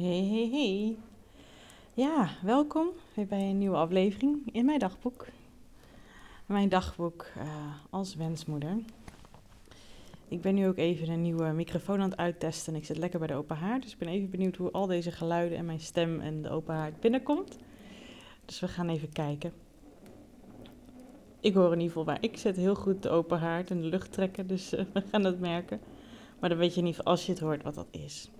Hey, hey, hey. Ja, welkom weer bij een nieuwe aflevering in mijn dagboek. Mijn dagboek uh, als wensmoeder. Ik ben nu ook even een nieuwe microfoon aan het uittesten. Ik zit lekker bij de open haard. Dus ik ben even benieuwd hoe al deze geluiden en mijn stem en de open haard binnenkomt. Dus we gaan even kijken. Ik hoor in ieder geval waar ik zit heel goed de open haard en de lucht trekken. Dus uh, we gaan het merken. Maar dan weet je geval als je het hoort wat dat is.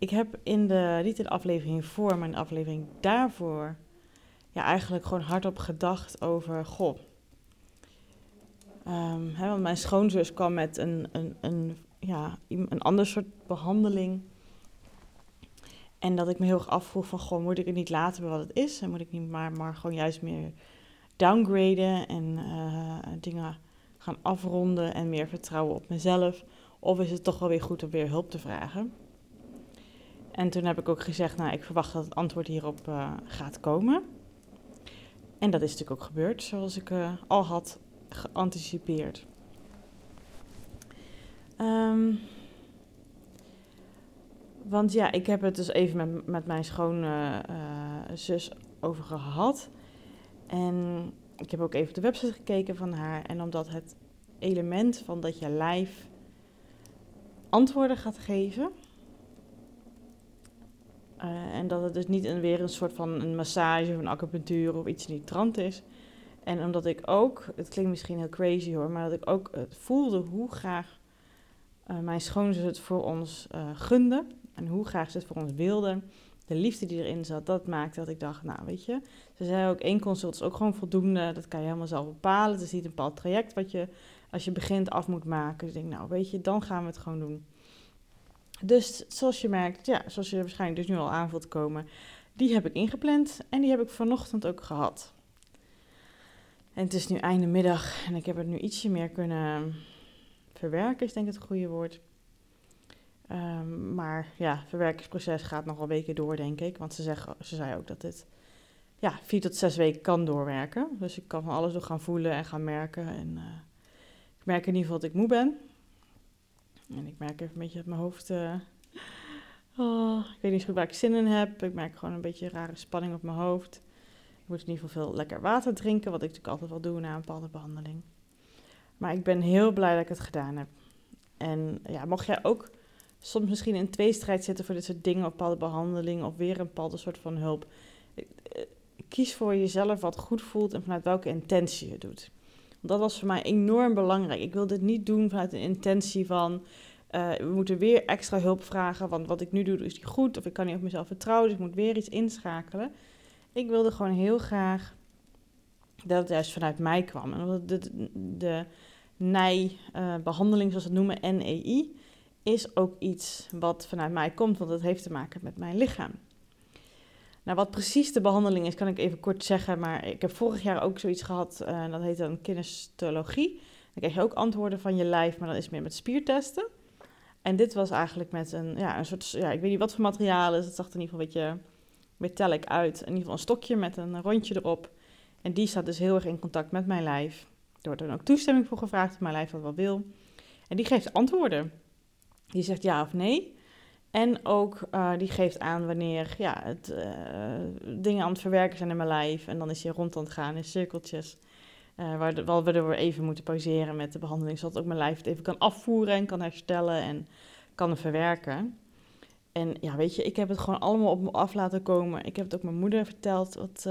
Ik heb in de, niet in de aflevering voor, maar in de aflevering daarvoor, ja, eigenlijk gewoon hardop gedacht over, goh. Hè, want mijn schoonzus kwam met een, een, een, ja, een ander soort behandeling. En dat ik me heel erg afvroeg van, goh, moet ik het niet laten bij wat het is? En moet ik niet maar, maar gewoon juist meer downgraden en uh, dingen gaan afronden en meer vertrouwen op mezelf? Of is het toch wel weer goed om weer hulp te vragen? En toen heb ik ook gezegd, nou, ik verwacht dat het antwoord hierop uh, gaat komen. En dat is natuurlijk ook gebeurd, zoals ik uh, al had geanticipeerd. Um, want ja, ik heb het dus even met, met mijn schoonzus uh, over gehad. En ik heb ook even de website gekeken van haar. En omdat het element van dat je lijf antwoorden gaat geven, uh, en dat het dus niet weer een soort van een massage of een acupunctuur of iets in die trant is. En omdat ik ook, het klinkt misschien heel crazy hoor, maar dat ik ook het voelde hoe graag uh, mijn schoonzus het voor ons gunde. En hoe graag ze het voor ons wilde. De liefde die erin zat, dat maakte dat ik dacht, nou weet je. Ze zei ook, één consult is ook gewoon voldoende. Dat kan je helemaal zelf bepalen. Het is niet een bepaald traject wat je, als je begint, af moet maken. Dus ik denk, nou weet je, dan gaan we het gewoon doen. Dus zoals je merkt, ja, zoals je waarschijnlijk dus nu al aan komen, die heb ik ingepland en die heb ik vanochtend ook gehad. En het is nu einde middag en ik heb het nu ietsje meer kunnen verwerken, is denk ik het goede woord. Um, maar ja, het verwerkingsproces gaat nog wel weken door, denk ik. Want ze, zeggen, ze zei ook dat dit ja, vier tot zes weken kan doorwerken. Dus ik kan van alles door gaan voelen en gaan merken. En uh, ik merk in ieder geval dat ik moe ben. En ik merk even een beetje dat mijn hoofd. Uh, oh, ik weet niet zo goed waar ik zin in heb. Ik merk gewoon een beetje rare spanning op mijn hoofd. Ik moet in ieder geval veel lekker water drinken, wat ik natuurlijk altijd wel doe na een bepaalde behandeling. Maar ik ben heel blij dat ik het gedaan heb. En ja, mocht jij ook soms misschien in tweestrijd zitten voor dit soort dingen, of bepaalde behandeling, of weer een bepaalde soort van hulp. Eh, kies voor jezelf wat goed voelt en vanuit welke intentie je het doet. Dat was voor mij enorm belangrijk. Ik wil dit niet doen vanuit een intentie van. Uh, we moeten weer extra hulp vragen, want wat ik nu doe is niet goed. Of ik kan niet op mezelf vertrouwen, dus ik moet weer iets inschakelen. Ik wilde gewoon heel graag dat het juist vanuit mij kwam. En de, de, de NEI-behandeling, zoals we het noemen, NEI, is ook iets wat vanuit mij komt, want het heeft te maken met mijn lichaam. Nou, wat precies de behandeling is, kan ik even kort zeggen. Maar ik heb vorig jaar ook zoiets gehad, uh, dat heet dan kinestologie. Dan krijg je ook antwoorden van je lijf, maar dat is meer met spiertesten. En dit was eigenlijk met een, ja, een soort, ja, ik weet niet wat voor materiaal is. Het zag er in ieder geval een beetje metallic uit. In ieder geval een stokje met een rondje erop. En die staat dus heel erg in contact met mijn lijf. Er wordt dan ook toestemming voor gevraagd of mijn lijf dat wel wil. En die geeft antwoorden. Die zegt ja of nee. En ook uh, die geeft aan wanneer ja, het, uh, dingen aan het verwerken zijn in mijn lijf. En dan is hij rond aan het gaan in cirkeltjes. Uh, waar we even moeten pauzeren met de behandeling. Zodat ook mijn lijf het even kan afvoeren en kan herstellen en kan verwerken. En ja, weet je, ik heb het gewoon allemaal op me af laten komen. Ik heb het ook mijn moeder verteld wat,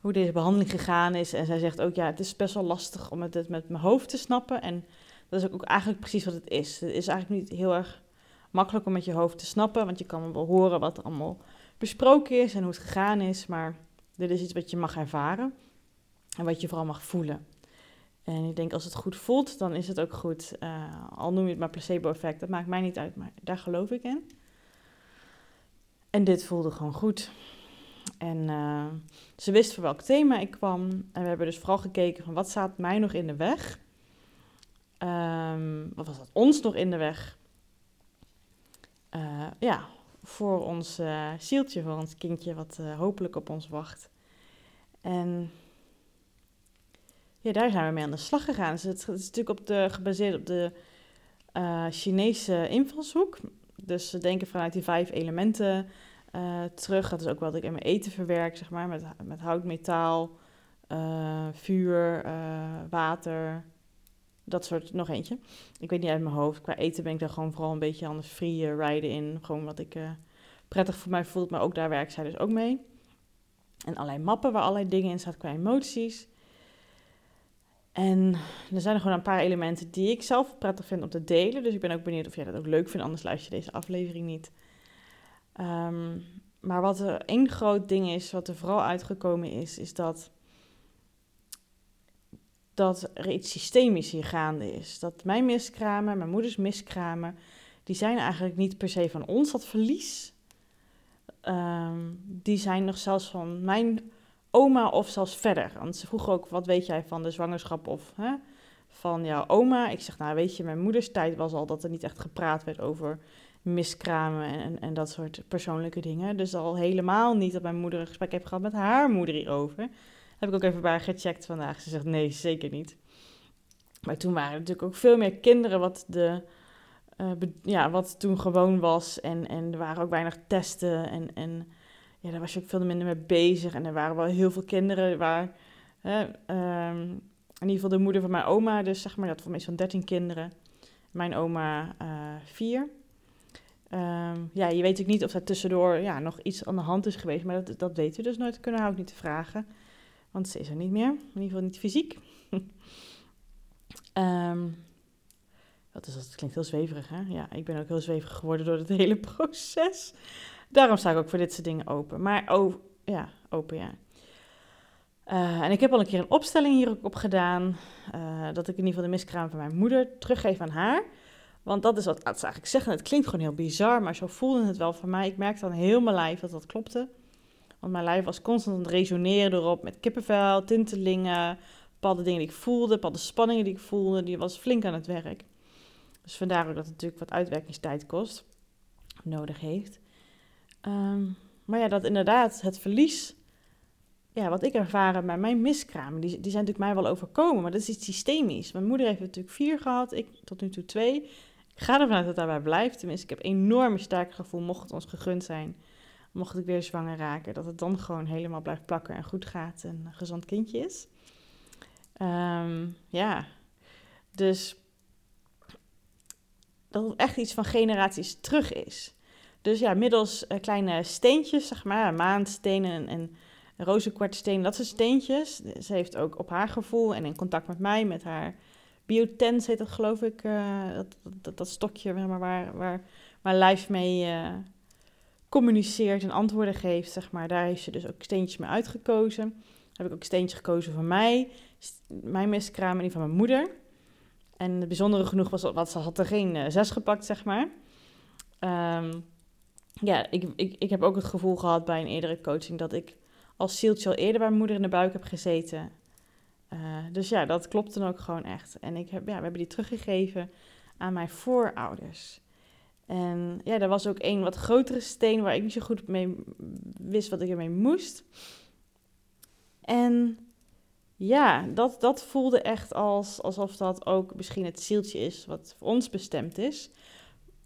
hoe deze behandeling gegaan is. En zij zegt ook, ja, het is best wel lastig om het met mijn hoofd te snappen. En dat is ook eigenlijk precies wat het is. Het is eigenlijk niet heel erg makkelijk om met je hoofd te snappen, want je kan wel horen wat er allemaal besproken is en hoe het gegaan is, maar dit is iets wat je mag ervaren en wat je vooral mag voelen. En ik denk als het goed voelt, dan is het ook goed. Uh, al noem je het maar placebo-effect, dat maakt mij niet uit, maar daar geloof ik in. En dit voelde gewoon goed. En uh, ze wist voor welk thema ik kwam. En we hebben dus vooral gekeken van wat staat mij nog in de weg. Um, wat was dat ons nog in de weg? Uh, ja, voor ons uh, zieltje, voor ons kindje, wat uh, hopelijk op ons wacht. En ja, daar zijn we mee aan de slag gegaan. Dus het, is natuurlijk op de, gebaseerd op de Chinese invalshoek. Dus ze denken vanuit die vijf elementen terug. Dat is ook wat ik in mijn eten verwerk, zeg maar, met, met hout, metaal, vuur, water, dat soort, nog eentje. Ik weet niet uit mijn hoofd. Qua eten ben ik daar gewoon vooral een beetje aan het free rijden in. Gewoon wat ik prettig voor mij voelt, maar ook daar werkt zij dus ook mee. En allerlei mappen waar allerlei dingen in staan qua emoties. En er zijn er gewoon een paar elementen die ik zelf prettig vind om te delen. Dus ik ben ook benieuwd of jij dat ook leuk vindt, anders luister je deze aflevering niet. Um, maar wat er één groot ding is, wat er vooral uitgekomen is, is dat, dat er iets systemisch hier gaande is. Dat mijn miskramen, mijn moeders miskramen, die zijn eigenlijk niet per se van ons, dat verlies. Um, die zijn nog zelfs van mijn oma of zelfs verder. Want ze vroegen ook, wat weet jij van de zwangerschap of hè, van jouw oma? Ik zeg, nou weet je, mijn moeders tijd was al dat er niet echt gepraat werd over miskramen en, en, en, dat soort persoonlijke dingen. Dus al helemaal niet dat mijn moeder een gesprek heeft gehad met haar moeder hierover. Heb ik ook even bij haar gecheckt vandaag. Ze zegt nee, zeker niet. Maar toen waren er natuurlijk ook veel meer kinderen wat, de, uh, ja, wat toen gewoon was. En, en er waren ook weinig testen. En, en ja, daar was je ook veel minder mee bezig. En er waren wel heel veel kinderen waar... Hè, um, in ieder geval de moeder van mijn oma, dus zeg maar, dat voor mij zo'n 13 kinderen. Mijn oma uh, vier. Um, ja, je weet ook niet of er tussendoor ja, nog iets aan de hand is geweest, maar dat, dat weten we dus nooit. kunnen we ook niet te vragen, want ze is er niet meer. In ieder geval niet fysiek. um, dat, is, dat klinkt heel zweverig, hè? Ja, ik ben ook heel zweverig geworden door het hele proces. Daarom sta ik ook voor dit soort dingen open. Maar oh, ja, open, ja. Uh, en ik heb al een keer een opstelling hierop op gedaan. Uh, dat ik in ieder geval de miskraam van mijn moeder teruggeef aan haar. Want dat is wat ze eigenlijk zeggen. Het klinkt gewoon heel bizar, maar zo voelde het wel voor mij. Ik merkte dan heel mijn lijf dat dat klopte. Want mijn lijf was constant aan het resoneren erop met kippenvel, tintelingen, bepaalde dingen die ik voelde, bepaalde spanningen die ik voelde. Die was flink aan het werk. Dus vandaar ook dat het natuurlijk wat uitwerkingstijd kost, nodig heeft. Um, maar ja, dat inderdaad het verlies, ja, wat ik ervaren bij mijn miskramen, die, die zijn natuurlijk mij wel overkomen, maar dat is iets systemisch. Mijn moeder heeft natuurlijk vier gehad, ik tot nu toe twee. Ik ga ervan uit dat daarbij blijft. Tenminste, ik heb een enorm sterk gevoel, mocht het ons gegund zijn, mocht ik weer zwanger raken, dat het dan gewoon helemaal blijft plakken en goed gaat en een gezond kindje is. Um, ja, dus dat het echt iets van generaties terug is. Dus ja, middels uh, kleine steentjes, zeg maar, maandstenen en, en rozenkwartstenen, dat soort steentjes. Ze heeft ook op haar gevoel en in contact met mij, met haar biotens heet dat geloof ik, uh, dat, dat, stokje waar, waar, waar, waar lijf mee uh, communiceert en antwoorden geeft, zeg maar. Daar heeft ze dus ook steentjes mee uitgekozen. heb ik ook steentjes gekozen van mij, mijn miskraam en die van mijn moeder. En het bijzondere genoeg was dat ze had er geen uh, zes gepakt, zeg maar. Um, ja, ik, ik, ik heb ook het gevoel gehad bij een eerdere coaching dat ik als zieltje al eerder bij mijn moeder in de buik heb gezeten. Uh, dus ja, dat klopt dan ook gewoon echt. En ik heb, ja, we hebben die teruggegeven aan mijn voorouders. En ja, er was ook een wat grotere steen waar ik niet zo goed mee wist wat ik ermee moest. En ja, dat, dat voelde echt als, alsof dat ook misschien het zieltje is wat voor ons bestemd is.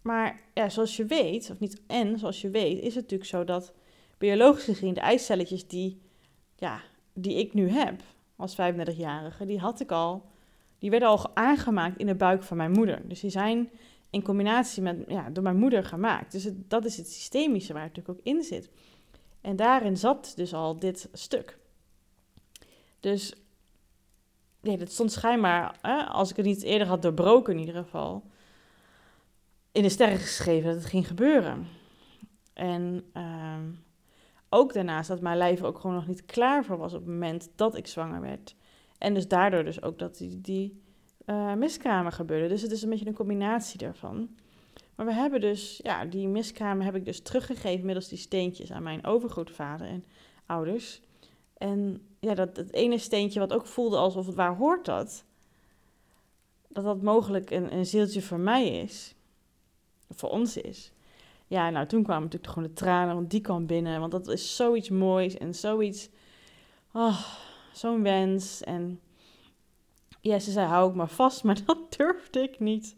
Maar ja, zoals je weet, of niet en, zoals je weet, is het natuurlijk zo dat biologisch gezien de eicelletjes die, ja, die ik nu heb als 35-jarige, die had ik al, die werden al aangemaakt in de buik van mijn moeder. Dus die zijn in combinatie met, ja, door mijn moeder gemaakt. Dus dat is het systemische waar het natuurlijk ook in zit. En daarin zat dus al dit stuk. Dus nee, dat stond schijnbaar, hè, als ik het niet eerder had doorbroken in ieder geval, in de sterren geschreven dat het ging gebeuren. En uh, ook daarnaast dat mijn lijf ook gewoon nog niet klaar voor was op het moment dat ik zwanger werd. En dus daardoor dus ook dat die, die uh, miskramen gebeurden. Dus het is een beetje een combinatie daarvan. Maar we hebben dus, ja, die miskramen heb ik dus teruggegeven middels die steentjes aan mijn overgrootvader en ouders. En ja, dat het ene steentje wat ook voelde alsof het waar hoort dat, dat dat mogelijk een, een zieltje voor mij is voor ons is. Ja, nou toen kwamen natuurlijk gewoon de tranen, want die kwam binnen. Want dat is zoiets moois en zoiets, oh, zo'n wens. En ja, ze zei hou ik maar vast, maar dat durfde ik niet.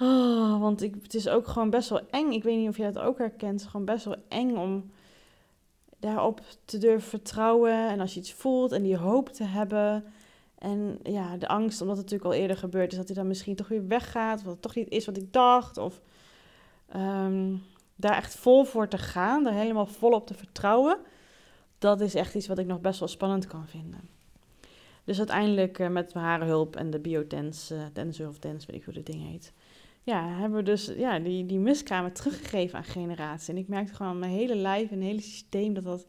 Oh, want ik, het is ook gewoon best wel eng. Ik weet niet of je dat ook herkent. Gewoon best wel eng om daarop te durven vertrouwen. En als je iets voelt en die hoop te hebben. En ja, de angst, omdat het natuurlijk al eerder gebeurd is, dat hij dan misschien toch weer weggaat. Of dat het toch niet is wat ik dacht. Of ehm, daar echt vol voor te gaan, daar helemaal vol op te vertrouwen. Dat is echt iets wat ik nog best wel spannend kan vinden. Dus uiteindelijk uh, met mijn harenhulp en de biotens, uh, tensor of tens, weet ik hoe dat ding heet. Ja, hebben we dus ja, die, die miskamer teruggegeven aan generatie. En ik merkte gewoon mijn hele lijf en hele systeem dat dat...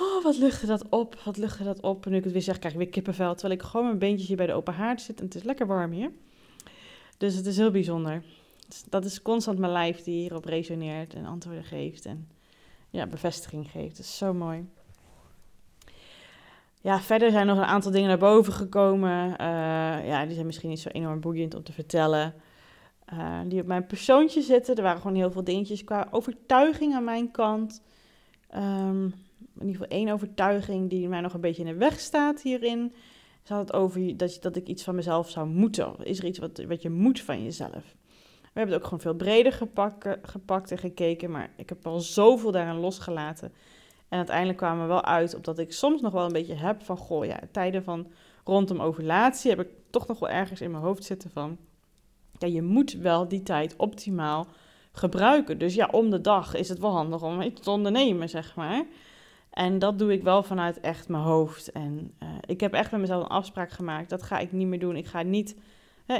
Oh, wat luchtte dat op, wat luchtte dat op. En nu ik het weer zeg, krijg ik weer kippenvel. Terwijl ik gewoon mijn beentjes hier bij de open haard zit en het is lekker warm hier. Dus het is heel bijzonder. Dus dat is constant mijn lijf die hierop resoneert en antwoorden geeft en ja, bevestiging geeft. Dat is zo mooi. Ja, verder zijn nog een aantal dingen naar boven gekomen. Uh, ja, die zijn misschien niet zo enorm boeiend om te vertellen. Uh, die op mijn persoontje zitten. Er waren gewoon heel veel dingetjes qua overtuiging aan mijn kant. Um, in ieder geval één overtuiging die mij nog een beetje in de weg staat hierin. Ze had het over dat, dat ik iets van mezelf zou moeten. Is er iets wat, wat je moet van jezelf? We hebben het ook gewoon veel breder gepakt, gepakt en gekeken. Maar ik heb al zoveel daaraan losgelaten. En uiteindelijk kwamen we wel uit op dat ik soms nog wel een beetje heb van... Goh, ja, tijden van rondom ovulatie heb ik toch nog wel ergens in mijn hoofd zitten van... Ja, je moet wel die tijd optimaal gebruiken. Dus ja, om de dag is het wel handig om iets te ondernemen, zeg maar. En dat doe ik wel vanuit echt mijn hoofd. En uh, ik heb echt met mezelf een afspraak gemaakt. Dat ga ik niet meer doen. Ik ga niet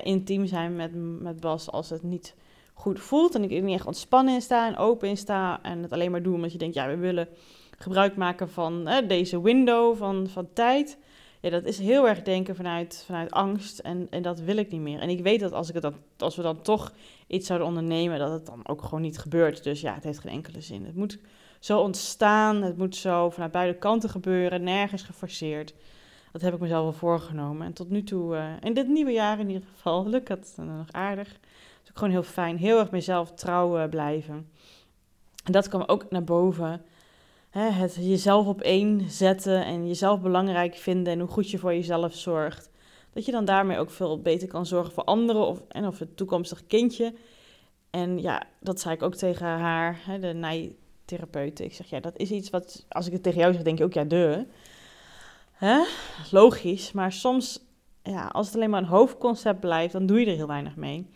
intiem zijn met, met Bas als het niet goed voelt. En ik er niet echt ontspannen in sta en open in sta. En het alleen maar doen omdat je denkt, ja, we willen gebruik maken van deze window van, van tijd. Ja, dat is heel erg denken vanuit, vanuit angst. En, en dat wil ik niet meer. En ik weet dat als, ik dan, als we dan toch iets zouden ondernemen, dat het dan ook gewoon niet gebeurt. Dus ja, het heeft geen enkele zin. Het moet zo ontstaan. Het moet zo vanuit beide kanten gebeuren. Nergens geforceerd. Dat heb ik mezelf wel voorgenomen. En tot nu toe, uh, in dit nieuwe jaar in ieder geval, lukt het nog aardig. Dus ook gewoon heel fijn. Heel erg mezelf trouw uh, blijven. En dat kwam ook naar boven. Het jezelf op één zetten en jezelf belangrijk vinden en hoe goed je voor jezelf zorgt. Dat je dan daarmee ook veel beter kan zorgen voor anderen of, en of het toekomstig kindje. En ja, dat zei ik ook tegen haar, hè, de nijtherapeute. Ik zeg, ja, dat is iets wat, als ik het tegen jou zeg, denk je ook, ja, de. Hè? Logisch, maar soms, ja, als het alleen maar een hoofdconcept blijft, dan doe je er heel weinig mee.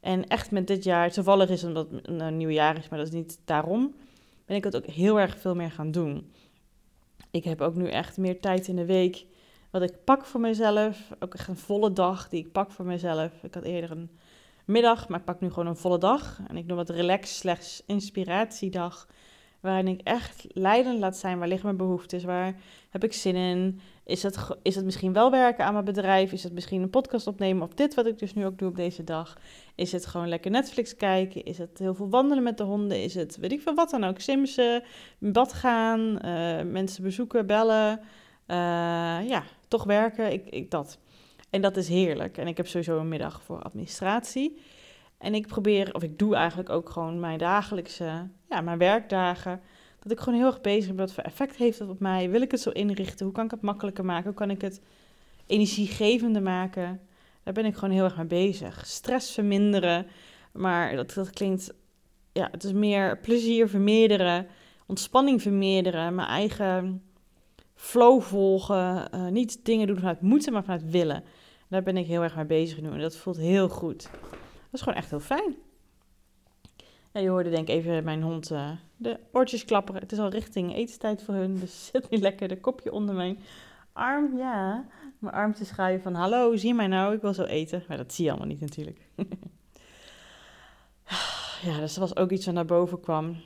En echt met dit jaar, toevallig is omdat het een nieuw jaar is, maar dat is niet daarom, ben ik het ook heel erg veel meer gaan doen. Ik heb ook nu echt meer tijd in de week wat ik pak voor mezelf. Ook echt een volle dag die ik pak voor mezelf. Ik had eerder een middag, maar ik pak nu gewoon een volle dag. En ik noem het relax slechts inspiratiedag. Waarin ik echt leidend laat zijn. Waar liggen mijn behoeftes? Waar heb ik zin in? Is het, is het misschien wel werken aan mijn bedrijf? Is het misschien een podcast opnemen? Of dit wat ik dus nu ook doe op deze dag? Is het gewoon lekker Netflix kijken? Is het heel veel wandelen met de honden? Is het weet ik veel wat dan ook? Simsen, bad gaan, uh, mensen bezoeken, bellen. Uh, ja, toch werken. Ik, ik, dat. En dat is heerlijk. En ik heb sowieso een middag voor administratie. En ik probeer, of ik doe eigenlijk ook gewoon mijn dagelijkse, ja, mijn werkdagen. Dat ik gewoon heel erg bezig ben. Wat voor effect heeft dat op mij? Wil ik het zo inrichten? Hoe kan ik het makkelijker maken? Hoe kan ik het energiegevender maken? Daar ben ik gewoon heel erg mee bezig. Stress verminderen. Maar dat, dat klinkt, ja, het is meer plezier vermeerderen. Ontspanning vermeerderen. Mijn eigen flow volgen. Uh, niet dingen doen vanuit moeten, maar vanuit willen. Daar ben ik heel erg mee bezig nu. En dat voelt heel goed. Dat is gewoon echt heel fijn. Je hoorde denk ik even mijn hond uh, de oortjes klapperen. Het is al richting etenstijd voor hun. Dus zit nu lekker de kopje onder mijn arm. Ja, mijn arm te schuiven van hallo, zie mij nou, ik wil zo eten. Maar dat zie je allemaal niet natuurlijk. ja, dus dat was ook iets wat naar boven kwam.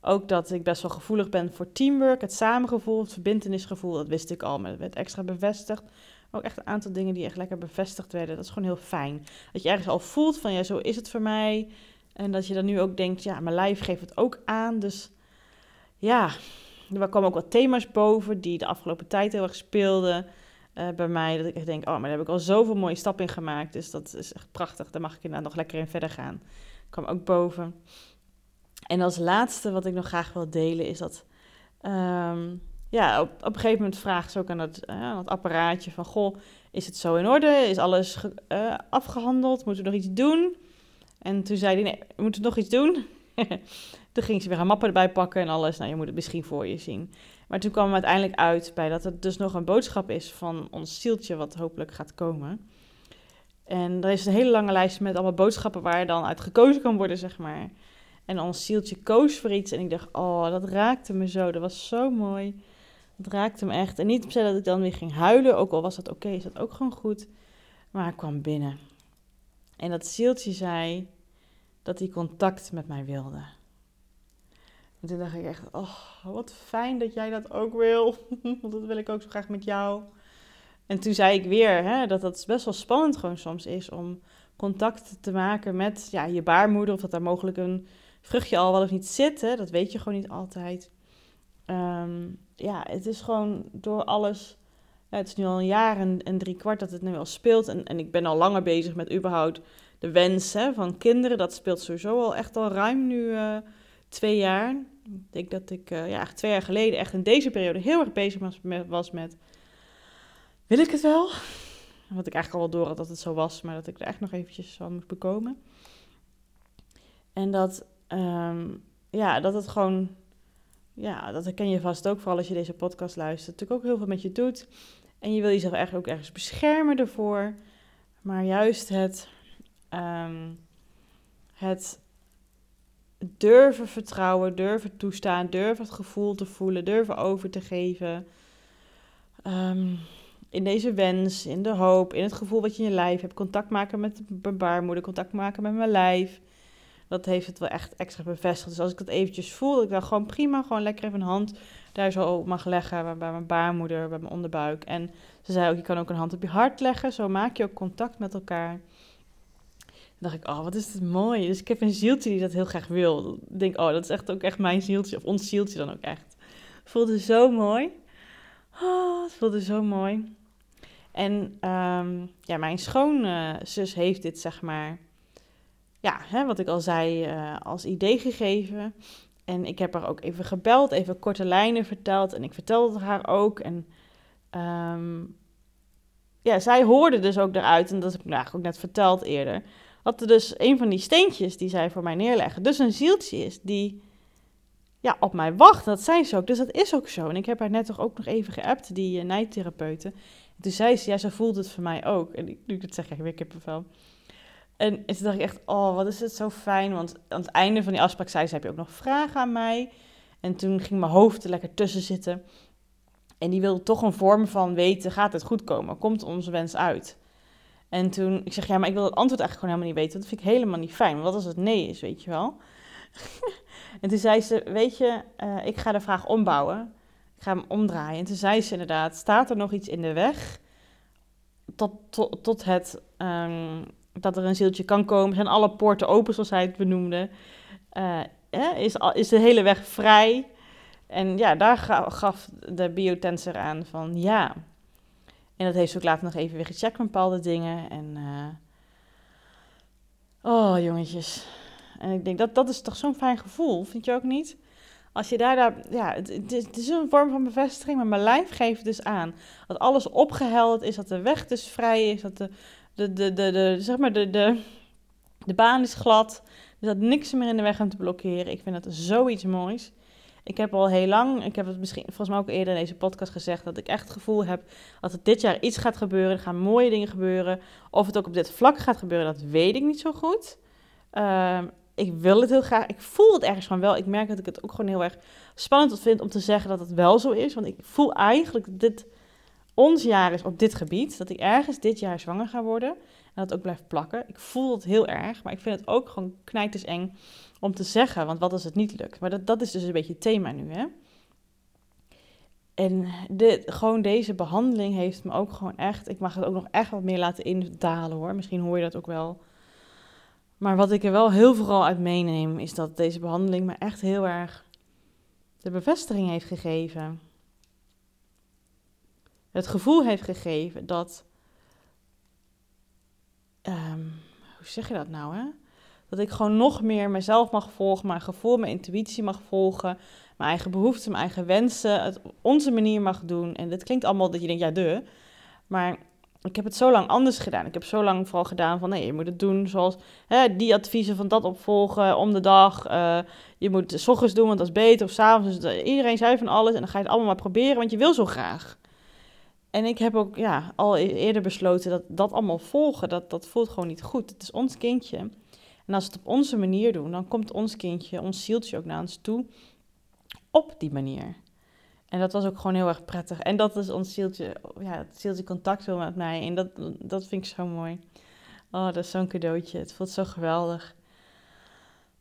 Ook dat ik best wel gevoelig ben voor teamwork, het samengevoel, het verbindenisgevoel. Dat wist ik al, maar dat werd extra bevestigd. Ook echt een aantal dingen die echt lekker bevestigd werden. Dat is gewoon heel fijn. Dat je ergens al voelt van ja, zo is het voor mij. En dat je dan nu ook denkt, ja, mijn lijf geeft het ook aan. Dus ja, er komen ook wat thema's boven die de afgelopen tijd heel erg speelden uh, bij mij. Dat ik echt denk, oh, maar daar heb ik al zoveel mooie stappen in gemaakt. Dus dat is echt prachtig. Daar mag ik inderdaad nog lekker in verder gaan. Dat kwam ook boven. En als laatste wat ik nog graag wil delen is dat... Um, ja, op, op een gegeven moment vraagt ze ook aan het, uh, aan het apparaatje van... Goh, is het zo in orde? Is alles uh, afgehandeld? Moeten we nog iets doen? En toen zei hij, nee, we moeten nog iets doen. toen ging ze weer haar mappen erbij pakken en alles. Nou, je moet het misschien voor je zien. Maar toen kwam het uiteindelijk uit bij dat het dus nog een boodschap is van ons zieltje, wat hopelijk gaat komen. En er is een hele lange lijst met allemaal boodschappen waar dan uit gekozen kan worden, zeg maar. En ons zieltje koos voor iets. En ik dacht, oh, dat raakte me zo. Dat was zo mooi. Dat raakte me echt. En niet per dat ik dan weer ging huilen, ook al was dat oké, is dat ook gewoon goed. Maar ik kwam binnen. En dat zieltje zei dat hij contact met mij wilde. En toen dacht ik echt, oh, wat fijn dat jij dat ook wil. Want dat wil ik ook zo graag met jou. En toen zei ik weer hè, dat dat best wel spannend gewoon soms is om contact te maken met ja, je baarmoeder. Of dat daar mogelijk een vruchtje al wel of niet zit. Hè, dat weet je gewoon niet altijd. Ehm, ja, het is gewoon door alles. Het is nu al een jaar en, en drie kwart dat het nu al speelt. En, en ik ben al langer bezig met überhaupt de wens hè, van kinderen. Dat speelt sowieso al echt al ruim nu uh, twee jaar. Ik denk dat ik uh, ja, twee jaar geleden echt in deze periode heel erg bezig was met. Wil ik het wel? Wat ik eigenlijk al wel door had dat het zo was, maar dat ik er echt nog eventjes van moest bekomen. En dat, um, ja, dat het gewoon ja, dat herken je vast ook, vooral als je deze podcast luistert. Natuurlijk ook heel veel met je doet. En je wil jezelf eigenlijk ook ergens beschermen ervoor. Maar juist het, um, het durven vertrouwen, durven toestaan, durven het gevoel te voelen, durven over te geven. Um, in deze wens, in de hoop, in het gevoel wat je in je lijf hebt. Contact maken met mijn baarmoeder, contact maken met mijn lijf dat heeft het wel echt extra bevestigd. Dus als ik dat eventjes voel, dat ik dan gewoon prima, gewoon lekker even een hand daar zo op mag leggen. Bij mijn baarmoeder, bij mijn onderbuik. En ze zei ook, je kan ook een hand op je hart leggen. Zo maak je ook contact met elkaar. Dan dacht ik, oh, wat is het mooi. Dus ik heb een zieltje die dat heel graag wil. Ik denk, oh, dat is echt ook echt mijn zieltje. Of ons zieltje dan ook echt. Voelde zo mooi. Oh, het voelde zo mooi. En um, ja, mijn schoonzus heeft dit, zeg maar ja, hè, wat ik al zei, uh, als idee gegeven. En ik heb haar ook even gebeld, even korte lijnen verteld. En ik vertelde het haar ook. En um, ja, zij hoorde dus ook eruit, en dat heb ik eigenlijk ook net verteld eerder, dat er dus een van die steentjes die zij voor mij neerleggen, dus een zieltje is die ja, op mij wacht. Dat zei ze ook, dus dat is ook zo. En ik heb haar net toch ook nog even geappt, die uh, nijtherapeuten. En toen zei ze, ja, ze voelt het voor mij ook. En nu ik het zeg, ik weer kippenvel. En toen dacht ik echt, oh, wat is het zo fijn. Want aan het einde van die afspraak zei ze, heb je ook nog vragen aan mij? En toen ging mijn hoofd er lekker tussen zitten. En die wilde toch een vorm van weten, gaat het goed komen? Komt onze wens uit? En toen, ik zeg, ja, maar ik wil het antwoord eigenlijk gewoon helemaal niet weten. Dat vind ik helemaal niet fijn. wat als het nee is, weet je wel? en toen zei ze, weet je, uh, ik ga de vraag ombouwen. Ik ga hem omdraaien. En toen zei ze inderdaad, staat er nog iets in de weg tot, tot, tot het um, dat er een zieltje kan komen. Zijn alle poorten open, zoals hij het benoemde. Uh, is, is de hele weg vrij. En ja, daar gaf de biotensor aan van ja. En dat heeft ze ook later nog even weer gecheckt met bepaalde dingen. En uh, oh, jongetjes. En ik denk, dat, dat is toch zo'n fijn gevoel, vind je ook niet? Als je daar, daar ja, het, het, is, een vorm van bevestiging, maar mijn lijf geeft dus aan dat alles opgehelderd is, dat de weg dus vrij is, dat de de, de, de, de, zeg maar de, de, de baan is glad. Er zat niks meer in de weg om te blokkeren. Ik vind dat zoiets moois. Ik heb al heel lang, ik heb het misschien volgens mij ook eerder in deze podcast gezegd, dat ik echt het gevoel heb dat er dit jaar iets gaat gebeuren. Er gaan mooie dingen gebeuren. Of het ook op dit vlak gaat gebeuren, dat weet ik niet zo goed. Uh, ik wil het heel graag. Ik voel het ergens van wel. Ik merk dat ik het ook gewoon heel erg spannend vind om te zeggen dat het wel zo is. Want ik voel eigenlijk dat dit ons jaar is op dit gebied, dat ik ergens dit jaar zwanger ga worden en dat ook blijft plakken. Ik voel het heel erg, maar ik vind het ook gewoon knijters eng om te zeggen, want wat als het niet lukt? Maar dat, dat is dus een beetje het thema nu, hè. En dit, gewoon deze behandeling heeft me ook gewoon echt, ik mag het ook nog echt wat meer laten indalen hoor, misschien hoor je dat ook wel. Maar wat ik er wel heel vooral uit meeneem, is dat deze behandeling me echt heel erg de bevestiging heeft gegeven het gevoel heeft gegeven dat. Um, hoe zeg je dat nou, hè? Dat ik gewoon nog meer mezelf mag volgen, mijn gevoel, mijn intuïtie mag volgen, mijn eigen behoeften, mijn eigen wensen, het op onze manier mag doen. En dit klinkt allemaal dat je denkt, ja, de. Maar ik heb het zo lang anders gedaan. Ik heb zo lang vooral gedaan van nee, je moet het doen zoals hè, die adviezen van dat opvolgen om de dag. Uh, je moet het s ochtends doen, want dat is beter. Of s'avonds. Dus iedereen zei van alles en dan ga je het allemaal maar proberen, want je wil zo graag. En ik heb ook ja, al e-, eerder besloten dat dat allemaal volgen, dat, dat voelt gewoon niet goed. Het is ons kindje. En als we het op onze manier doen, dan komt ons kindje, ons zieltje ook naar ons toe op die manier. En dat was ook gewoon heel erg prettig. En dat is ons zieltje, ja, het zieltje contact wil met mij. En dat, dat vind ik zo mooi. Oh, dat is zo'n cadeautje. Het voelt zo geweldig.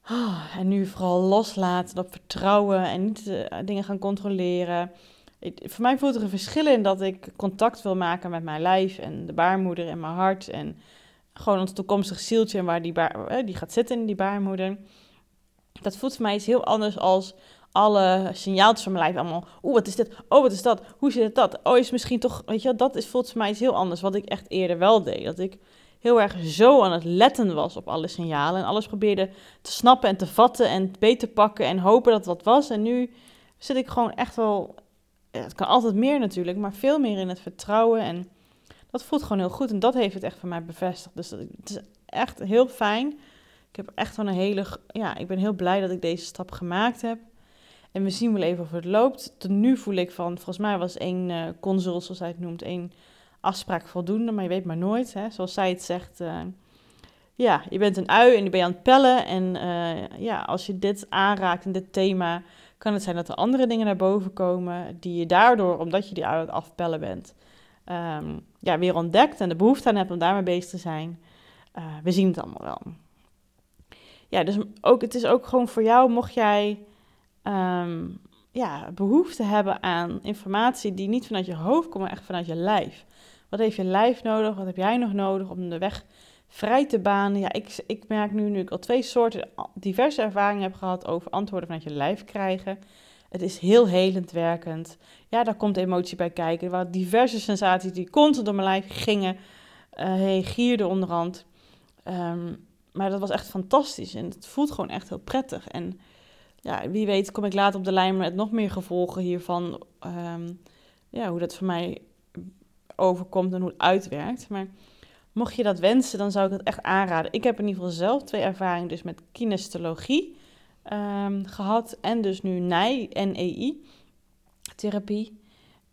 Oh, en nu vooral loslaten, op vertrouwen en niet uh, dingen gaan controleren. Voor mij voelt er een verschil in dat ik contact wil maken met mijn lijf en de baarmoeder en mijn hart. En gewoon ons toekomstig zieltje en waar die, eh, die gaat zitten in die baarmoeder. Dat voelt voor mij iets heel anders als alle signaaltjes van mijn lijf allemaal. Oeh, wat is dit? Oh, wat is dat? Hoe zit het dat? Oh, is misschien toch, weet je, dat is volgens mij iets heel anders. Wat ik echt eerder wel deed. Dat ik heel erg zo aan het letten was op alle signalen. En alles probeerde te snappen en te vatten en beter pakken en hopen dat wat was. En nu zit ik gewoon echt wel, het kan altijd meer natuurlijk, maar veel meer in het vertrouwen. En dat voelt gewoon heel goed. En dat heeft het echt voor mij bevestigd. Dus het is echt heel fijn. Ik heb echt wel een hele, ja, ik ben heel blij dat ik deze stap gemaakt heb. En we zien wel even of het loopt. Tot nu voel ik van, volgens mij was één uh, consult, zoals hij het noemt, één afspraak voldoende. Maar je weet maar nooit, hè. zoals zij het zegt. Uh, ja, je bent een ui en die ben je aan het pellen. En uh, ja, als je dit aanraakt in dit thema, kan het zijn dat er andere dingen naar boven komen. Die je daardoor, omdat je die aan het afpellen bent, um, ja, weer ontdekt. En de behoefte aan hebt om daarmee bezig te zijn. we zien het allemaal wel. Ja, dus ook, het is ook gewoon voor jou, mocht jij um, ja, behoefte hebben aan informatie die niet vanuit je hoofd komt, maar echt vanuit je lijf. Wat heeft je lijf nodig? Wat heb jij nog nodig om de weg vrij te banen? Ja, ik, ik merk nu, nu ik al twee soorten diverse ervaringen heb gehad over antwoorden vanuit je lijf krijgen. Het is heel helend werkend. Ja, daar komt emotie bij kijken. Er waren diverse sensaties die constant door mijn lijf gingen. Uh, hey, gierde onderhand. Um, maar dat was echt fantastisch en het voelt gewoon echt heel prettig. En ja, wie weet kom ik later op de lijn met nog meer gevolgen hiervan. Um, ja, hoe dat voor mij overkomt en hoe het uitwerkt. Maar mocht je dat wensen, dan zou ik het echt aanraden. Ik heb in ieder geval zelf twee ervaringen dus met kinestologie um, gehad. En dus nu NEI, NEI, therapie.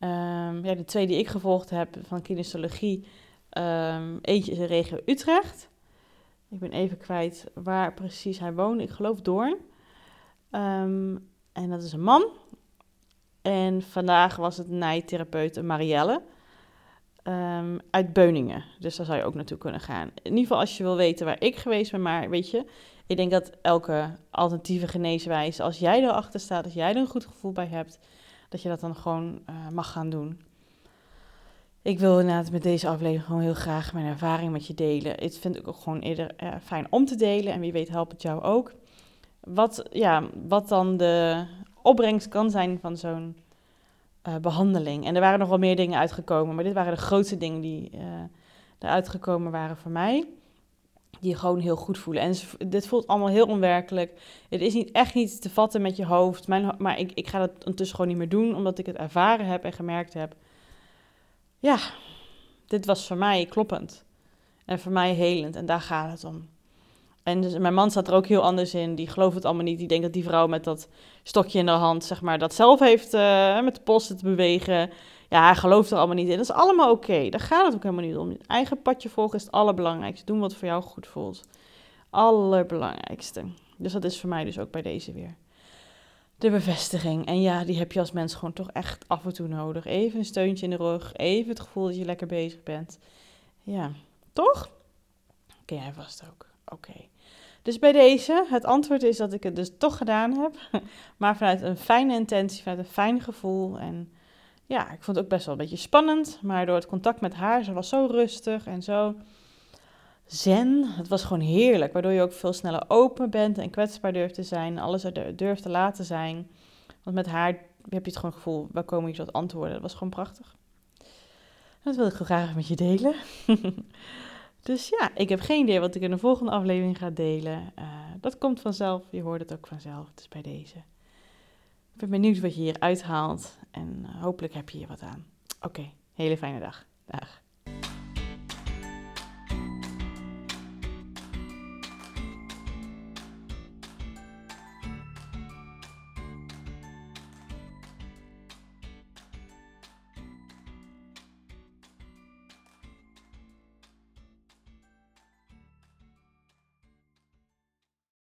Um, ja, de twee die ik gevolgd heb van kinestologie. eentje is in regio Utrecht. Ik ben even kwijt waar precies hij woont. Ik geloof Doorn. Um, en dat is een man. En vandaag was het nijtherapeut Marielle um, uit Beuningen. Dus daar zou je ook naartoe kunnen gaan. In ieder geval als je wil weten waar ik geweest ben. Maar weet je, ik denk dat elke alternatieve geneeswijze, als jij erachter staat, als jij er een goed gevoel bij hebt, dat je dat dan gewoon uh, mag gaan doen. Ik wil inderdaad met deze aflevering gewoon heel graag mijn ervaring met je delen. Het vind ik ook gewoon eerder uh, fijn om te delen. En wie weet helpt het jou ook wat, ja, wat dan de opbrengst kan zijn van zo'n uh, behandeling. En er waren nog wel meer dingen uitgekomen, maar dit waren de grootste dingen die uh, eruit gekomen waren voor mij. Die gewoon heel goed voelen. En dit voelt allemaal heel onwerkelijk. Het is niet, echt niet te vatten met je hoofd. Mijn, maar ik, ik ga dat ondertussen gewoon niet meer doen, omdat ik het ervaren heb en gemerkt heb. Ja, dit was voor mij kloppend. En voor mij helend. En daar gaat het om. En dus mijn man staat er ook heel anders in. Die gelooft het allemaal niet. Die denkt dat die vrouw met dat stokje in de hand, zeg maar, dat zelf heeft uh, met de posten te bewegen. Ja, hij gelooft er allemaal niet in. Dat is allemaal oké. Daar gaat het ook helemaal niet om. Je eigen padje volgen is het allerbelangrijkste. Doen wat voor jou goed voelt. Allerbelangrijkste. Dus dat is voor mij dus ook bij deze weer. De bevestiging. En ja, die heb je als mens gewoon toch echt af en toe nodig. Even een steuntje in de rug. Even het gevoel dat je lekker bezig bent. Ja, toch? Ken jij vast ook. Oké. Dus bij deze, het antwoord is dat ik het dus toch gedaan heb. Maar vanuit een fijne intentie, vanuit een fijn gevoel. En ja, ik vond het ook best wel een beetje spannend. Maar door het contact met haar, ze was zo rustig en zo zen. Het was gewoon heerlijk. Waardoor je ook veel sneller open bent en kwetsbaar durft te zijn. Alles er durft te laten zijn. Want met haar heb je het gewoon gevoel, waar komen je tot antwoorden. Dat was gewoon prachtig. Dat wil ik graag met je delen. Dus ja, ik heb geen idee wat ik in de volgende aflevering ga delen. Uh, dat komt vanzelf, je hoort het ook vanzelf, dus bij deze. Ik ben benieuwd wat je hier uithaalt en uh, hopelijk heb je hier wat aan. Oké, hele fijne dag. Dag.